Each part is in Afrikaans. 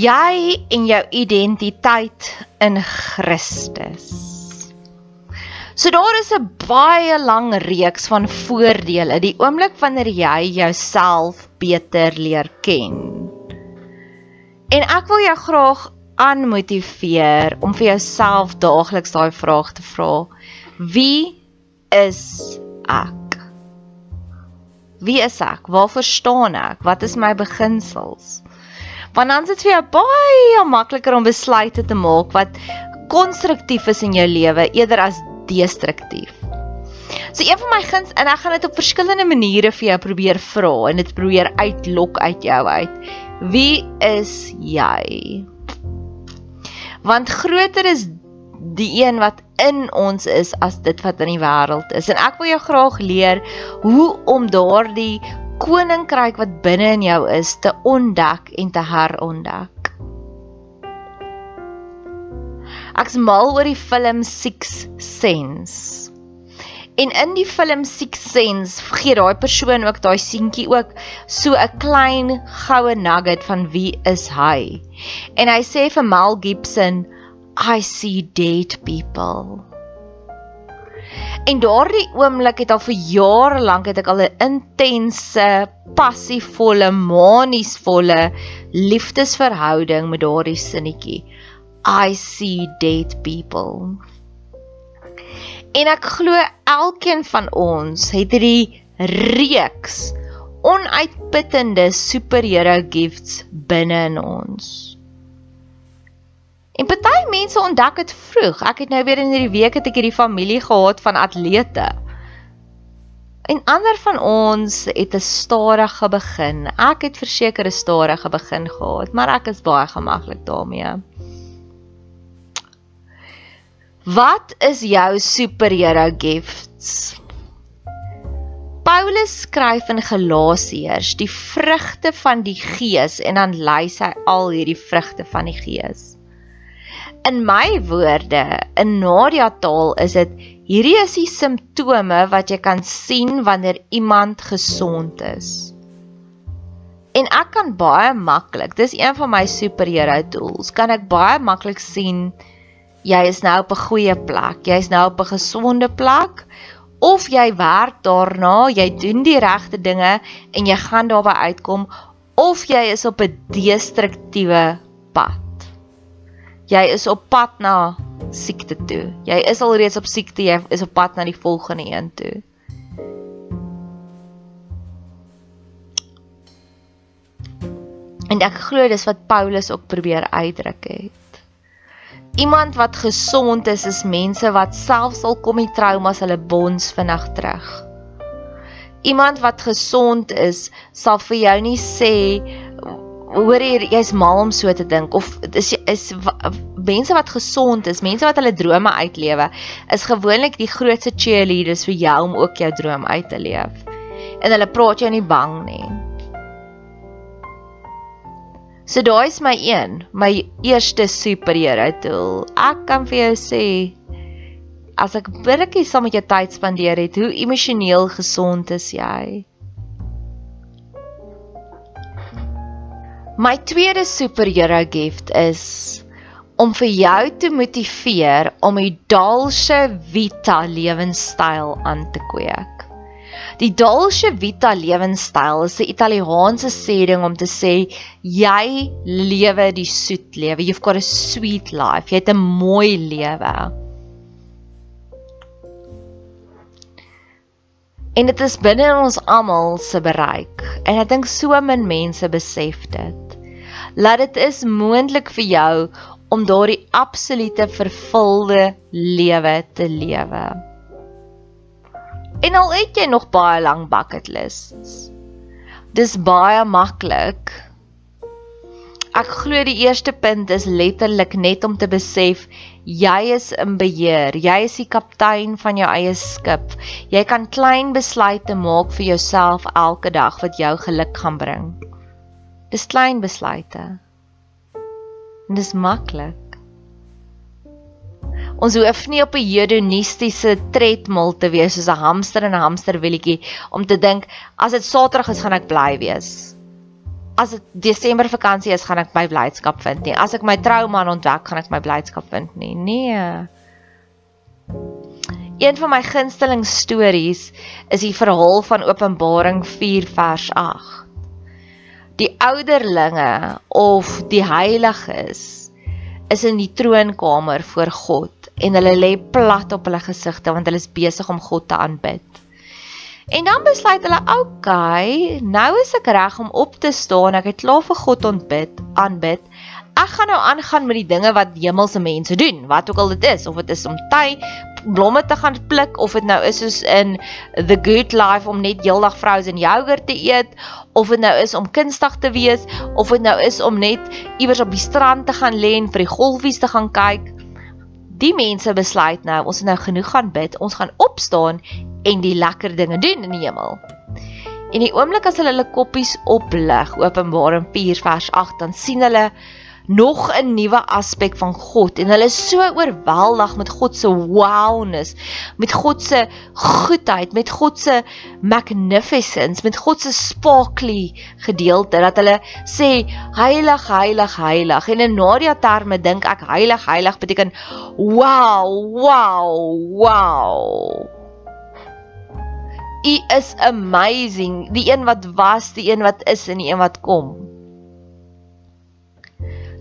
jy en jou identiteit in Christus. So daar is 'n baie lang reeks van voordele die oomblik wanneer jy jouself beter leer ken. En ek wil jou graag aanmotiveer om vir jouself daagliks daai vraag te vra: Wie is ek? Wie is ek? Waarvoor staan ek? Wat is my beginsels? Want dan is dit vir jou baie makliker om besluite te maak wat konstruktief is in jou lewe eerder as destruktief. So een van my guns en ek gaan dit op verskillende maniere vir jou probeer vra en dit probeer uitlok uit jou uit. Wie is jy? Want groter is die een wat in ons is as dit wat in die wêreld is. En ek wil jou graag leer hoe om daardie koninkryk wat binne in jou is te ontdek en te herontdek. Ek's mal oor die film Six Sense. En in die film Six Sense gee daai persoon ook daai seentjie ook so 'n klein goue nugget van wie is hy. En hy sê vir Mel Gibson, I see dead people. En daardie oomblik het al vir jare lank het ek al 'n intense, passievolle, maniesvolle liefdesverhouding met daardie sinnetjie. I see dead people. En ek glo elkeen van ons het hierdie reeks onuitputtende superhero gifts binne in ons. En party mense ontdek dit vroeg. Ek het nou weer in hierdie week het ek hierdie familie gehad van atlete. En ander van ons het 'n stadige begin. Ek het verseker 'n stadige begin gehad, maar ek is baie gemaklik daarmee. Wat is jou superhero gifts? Paulus skryf in Galasiërs die vrugte van die Gees en dan lys hy al hierdie vrugte van die Gees. In my woorde, in Nadia taal is dit hierdie is die simptome wat jy kan sien wanneer iemand gesond is. En ek kan baie maklik, dis een van my superhero tools, kan ek baie maklik sien jy is nou op 'n goeie plek, jy's nou op 'n gesonde plek of jy werk daarna, jy doen die regte dinge en jy gaan daarby uitkom of jy is op 'n destruktiewe pad. Jy is op pad na siekte toe. Jy is alreeds op siekte, jy is op pad na die volgende een toe. En ek glo dis wat Paulus ook probeer uitdruk het. Iemand wat gesond is is mense wat selfs al kom die traumas hulle bonds vinnig terug. Iemand wat gesond is sal vir jou nie sê hoor hier jy's mal om so te dink of is is mense wat gesond is, mense wat hulle drome uitlewe, is gewoonlik die grootste cheerleaders vir jou om ook jou droom uit te leef. En hulle praat jou nie bang nie. So daai is my een, my eerste superhero tool. Ek kan vir jou sê as ek bietjie saam met jou tyd spandeer het, hoe emosioneel gesond is jy? My tweede superhero gift is om vir jou te motiveer om 'n Dolce Vita lewenstyl aan te kweek. Die Dolce Vita lewenstyl is 'n Italiaanse sêding om te sê jy lewe die soet lewe. You've got a sweet life. Jy het 'n mooi lewe. En dit is binne ons almal se bereik. En ek dink so min mense besef dit. Laat dit is moontlik vir jou om daardie absolute vervulde lewe te lewe. En al het jy nog baie lang bucket lists. Dis baie maklik. Ek glo die eerste punt is letterlik net om te besef jy is in beheer. Jy is die kaptein van jou eie skip. Jy kan klein besluite maak vir jouself elke dag wat jou geluk gaan bring. Dis klein besluite. En dis maklik. Ons hoef nie op 'n hedonistiese tredmil te wees soos 'n hamster in 'n hamsterwieltjie om te dink as dit Saterdag is gaan ek bly wees. As dit Desember vakansie is gaan ek my blydskap vind nie. As ek my trouman ontdek gaan ek my blydskap vind nie. Nee. Een van my gunsteling stories is die verhaal van Openbaring 4 vers 8. Die ouderlinge of die heiliges is in die troonkamer voor God en hulle lê plat op hulle gesigte want hulle is besig om God te aanbid. En dan besluit hulle, "Oké, okay, nou is ek reg om op te staan. Ek het klaar vir God ontbid, aanbid. Ek gaan nou aangaan met die dinge wat hemelse mense doen, wat ook al dit is, of dit is om ty blomme te gaan pluk of dit nou is soos in the good life om net heeldag frozen yogurt te eet of dit nou is om kunstig te wees of dit nou is om net iewers op die strand te gaan lê en vir die golfies te gaan kyk die mense besluit nou ons nou genoeg gaan bid, ons gaan opstaan en die lekker dinge doen in die hemel. En die oomblik as hulle hulle koppies oplig, Openbaring 4 vers 8, dan sien hulle nog 'n nuwe aspek van God en hulle is so oorweldig met God se wowness, met God se goedheid, met God se magnificence, met God se sparkly gedeelte dat hulle sê heilig, heilig, heilig. En in Nadia terme dink ek heilig, heilig beteken wow, wow, wow. U is amazing, die een wat was, die een wat is en die een wat kom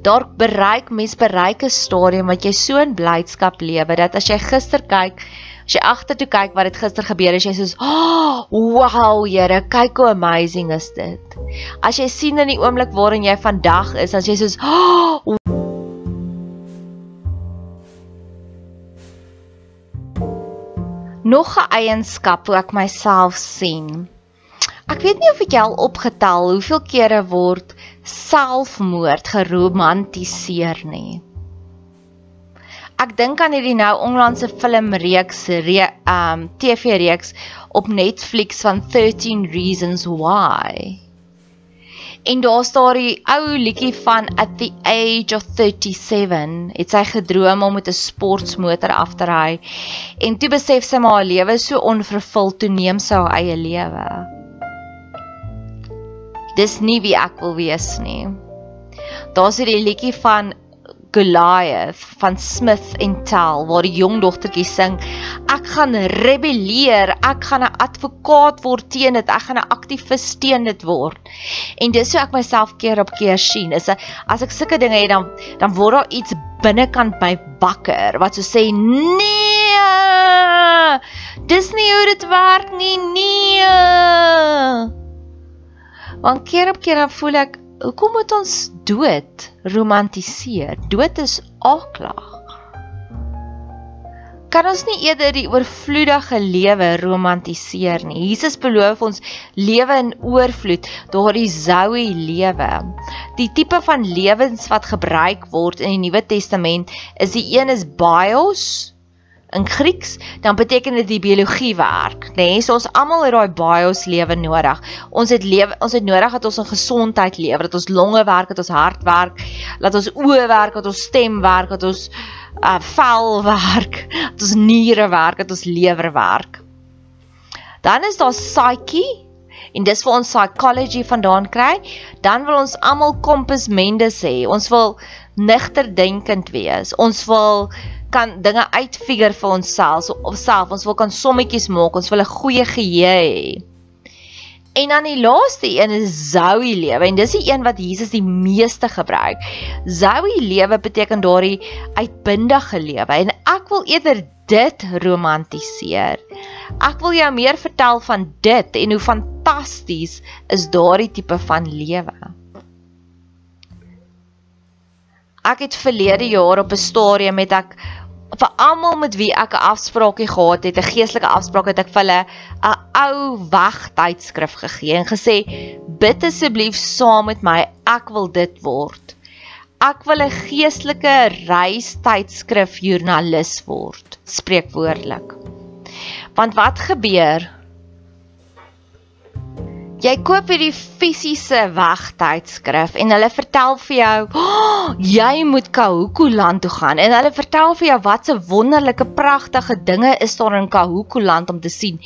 daar bereik mens bereik 'n stadium wat jy so in blydskap lewe dat as jy gister kyk, as jy agtertoe kyk wat het gister gebeur het, jy sê, "Oh, wow, Here, kyk hoe amazing is dit." As jy sien in die oomblik waarin jy vandag is, as jy soos, "Oh, nog 'n eienskap hoe ek myself sien. Ek weet nie of ek al opgetel hoeveel kere word selfmoord geromantiseer nie. Ek dink aan hierdie nou onlangse filmreeks, re, um TV-reeks op Netflix van 13 Reasons Why. En daar staan die ou liedjie van At the Age of 37, het sy gedroom om met 'n sportmotor af te ry. En toe besef sy maar haar lewe is so onvervul, toe neem sy haar eie lewe. Dis nie wie ek wil wees nie. Daar's hierdie liedjie van Goliath van Smith en Tell waar die jong dogtertjie sing ek gaan rebelleer. Ek gaan 'n advokaat word teen dit. Ek gaan 'n aktivis teen dit word. En dis hoe ek myself keer op keer sien is as ek sulke dinge het dan dan word daar iets binnekant my bakker wat so sê nee! Dis nie hoe dit werk nie. Nee want keer op keer dan voel ek hoekom moet ons dood romantiseer? Dood is aklag. Kan ons nie eerder die oorvloedige lewe romantiseer nie? Jesus beloof ons lewe in oorvloed, daardie Zoe lewe. Die tipe van lewens wat gebruik word in die Nuwe Testament is die een is bios, in Grieks, dan beteken dit die biologie werk, nê? Nee, so ons almal het daai bios lewe nodig. Ons het lewe ons het nodig dat ons 'n gesondheid lewe, dat ons longe werk, dat ons hart werk, dat ons oë werk, dat ons stem werk, dat ons uh vel werk, dat ons niere werk, dat ons lewer werk. Dan is daar psyche en dis waar ons psychology vandaan kry. Dan wil ons almal compass mendes hê. Ons wil nigter denkend wees. Ons wil kan dinge uitfigure vir onsself. Of self ons wil kan sommetjies maak ons wil 'n goeie geheue hê. En dan die laaste een is Zoe lewe en dis die een wat Jesus die meeste gebruik. Zoe lewe beteken daardie uitbundige lewe en ek wil eerder dit romantiseer. Ek wil jou meer vertel van dit en hoe fantasties is daardie tipe van lewe. Ek het verlede jaar op 'n stadium met ek vir almal met wie ek 'n afspraakie gehad het, 'n geestelike afspraak het ek vir hulle 'n ou wagtydskrif gegee en gesê bid asseblief saam met my, ek wil dit word. Ek wil 'n geestelike reistydskrif joernalis word, spreekwoordelik. Want wat gebeur Jy koop hierdie fisiese wegtydskrif en hulle vertel vir jou, oh, jy moet Kahuku land toe gaan en hulle vertel vir jou wat se wonderlike pragtige dinge is daar in Kahuku land om te sien.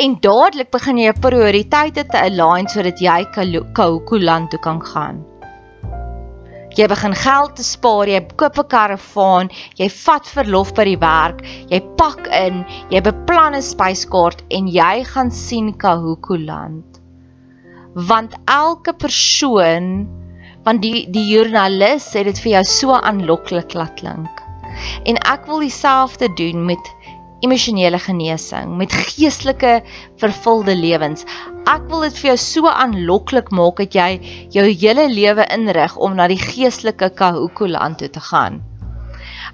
En dadelik begin jy prioriteite te align sodat jy Kahuku land toe kan gaan. Jy begin geld te spaar, jy koop 'n karavaan, jy vat verlof by die werk, jy pak in, jy beplan 'n spyskaart en jy gaan sien Kahuku land want elke persoon want die die joernalis het dit vir jou so aanloklik laat klink. En ek wil dieselfde doen met emosionele genesing, met geestelike vervulde lewens. Ek wil dit vir jou so aanloklik maak dat jy jou hele lewe inrig om na die geestelike Kahukuland toe te gaan.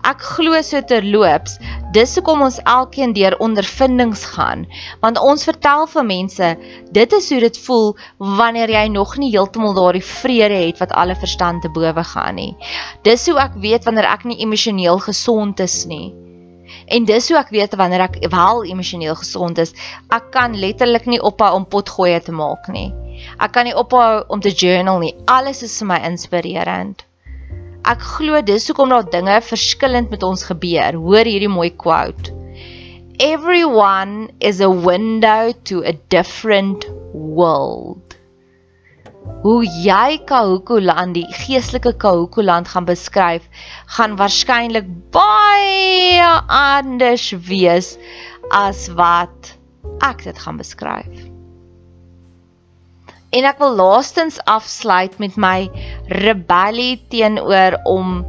Ek glo so terloops, dis hoekom ons elkeen deur ondervindings gaan, want ons vertel vir mense, dit is hoe dit voel wanneer jy nog nie heeltemal daardie vrede het wat alle verstand te bowe gaan nie. Dis hoe ek weet wanneer ek nie emosioneel gesond is nie. En dis hoe ek weet wanneer ek wel emosioneel gesond is, ek kan letterlik nie ophou om potgoeie te maak nie. Ek kan nie ophou om te journal nie. Alles is vir my inspirerend. Ek glo dis hoekom daar dinge verskillend met ons gebeur. Hoor hierdie mooi quote. Everyone is a window to a different world. Hoe jy Kahukuland, die geestelike Kahukuland gaan beskryf, gaan waarskynlik baie anders wees as wat ek dit gaan beskryf. En ek wil laastens afsluit met my rebellie teenoor om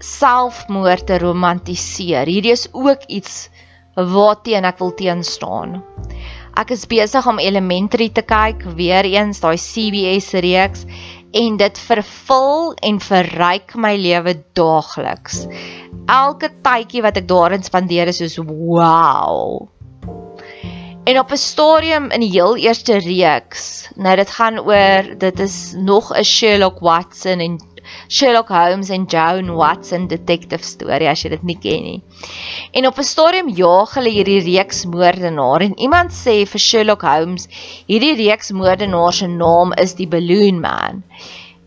selfmoord te romantiseer. Hierdie is ook iets waarteen ek wil teenstaan. Ek is besig om elementary te kyk, weer eens daai CBS reeks en dit vervul en verryk my lewe daagliks. Elke tydjie wat ek daarin spandeer is soos wow. En op 'n stadium in die heel eerste reeks, nou dit gaan oor dit is nog 'n Sherlock Watson en Sherlock Holmes en Joan Watson detective storie as jy dit nie ken nie. En op 'n stadium jaag hulle hierdie reeks moordenaar en iemand sê vir Sherlock Holmes, hierdie reeks moordenaar se naam is die Balloon Man.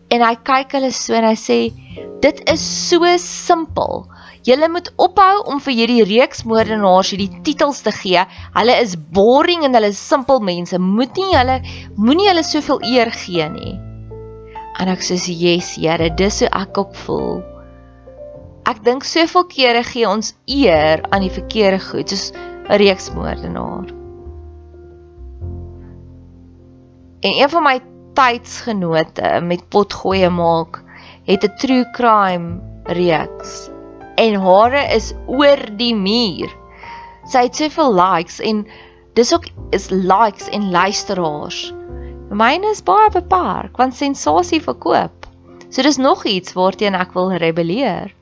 En hy kyk hulle so en hy sê, dit is so simpel. Julle moet ophou om vir hierdie reeks moordenaars hierdie titels te gee. Hulle is boring en hulle is simpel mense. Moet nie hulle moenie hulle soveel eer gee nie. En ek sê, "Yes, Here, dis hoe ek ook voel." Ek dink soveel kere gee ons eer aan die verkeerde goed, soos 'n reeks moordenaar. En een van my tydsgenote met potgoeie maak, het 'n true crime reeks en hare is oor die muur. Sy het soveel likes en dis ook is likes en luisteraars. Myne is baie beperk want sensasie verkoop. So dis nog iets waarteen ek wil rebelleer.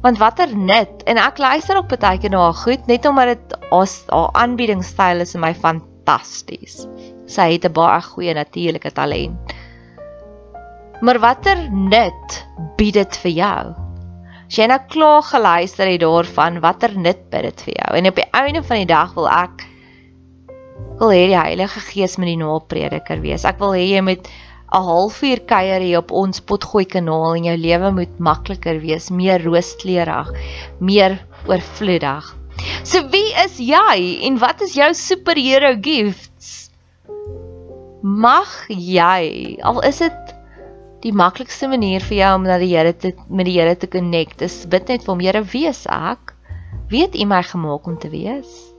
Want watter nut en ek luister ook baie keer na haar goed net omdat dit haar aanbiedingstyl is en my fantasties. Sy het 'n baie goeie natuurlike talent. Maar watter nut bied dit vir jou? As jy nou klaar geluister het daarvan, watter nut bid dit vir jou? En op die einde van die dag wil ek wil hê die Heilige Gees moet die naprediker wees. Ek wil hê jy moet 'n halfuur kuier hier op ons potgooi kanaal en jou lewe moet makliker wees, meer rooskleurig, meer oorvloedig. So wie is jy en wat is jou superhero gifts? Mag jy, al is dit die maklikste manier vir jou om na die Here te met die Here te connect. Dis bid net vir hom, Here, wees ek. Weet U my gemaak om te wees?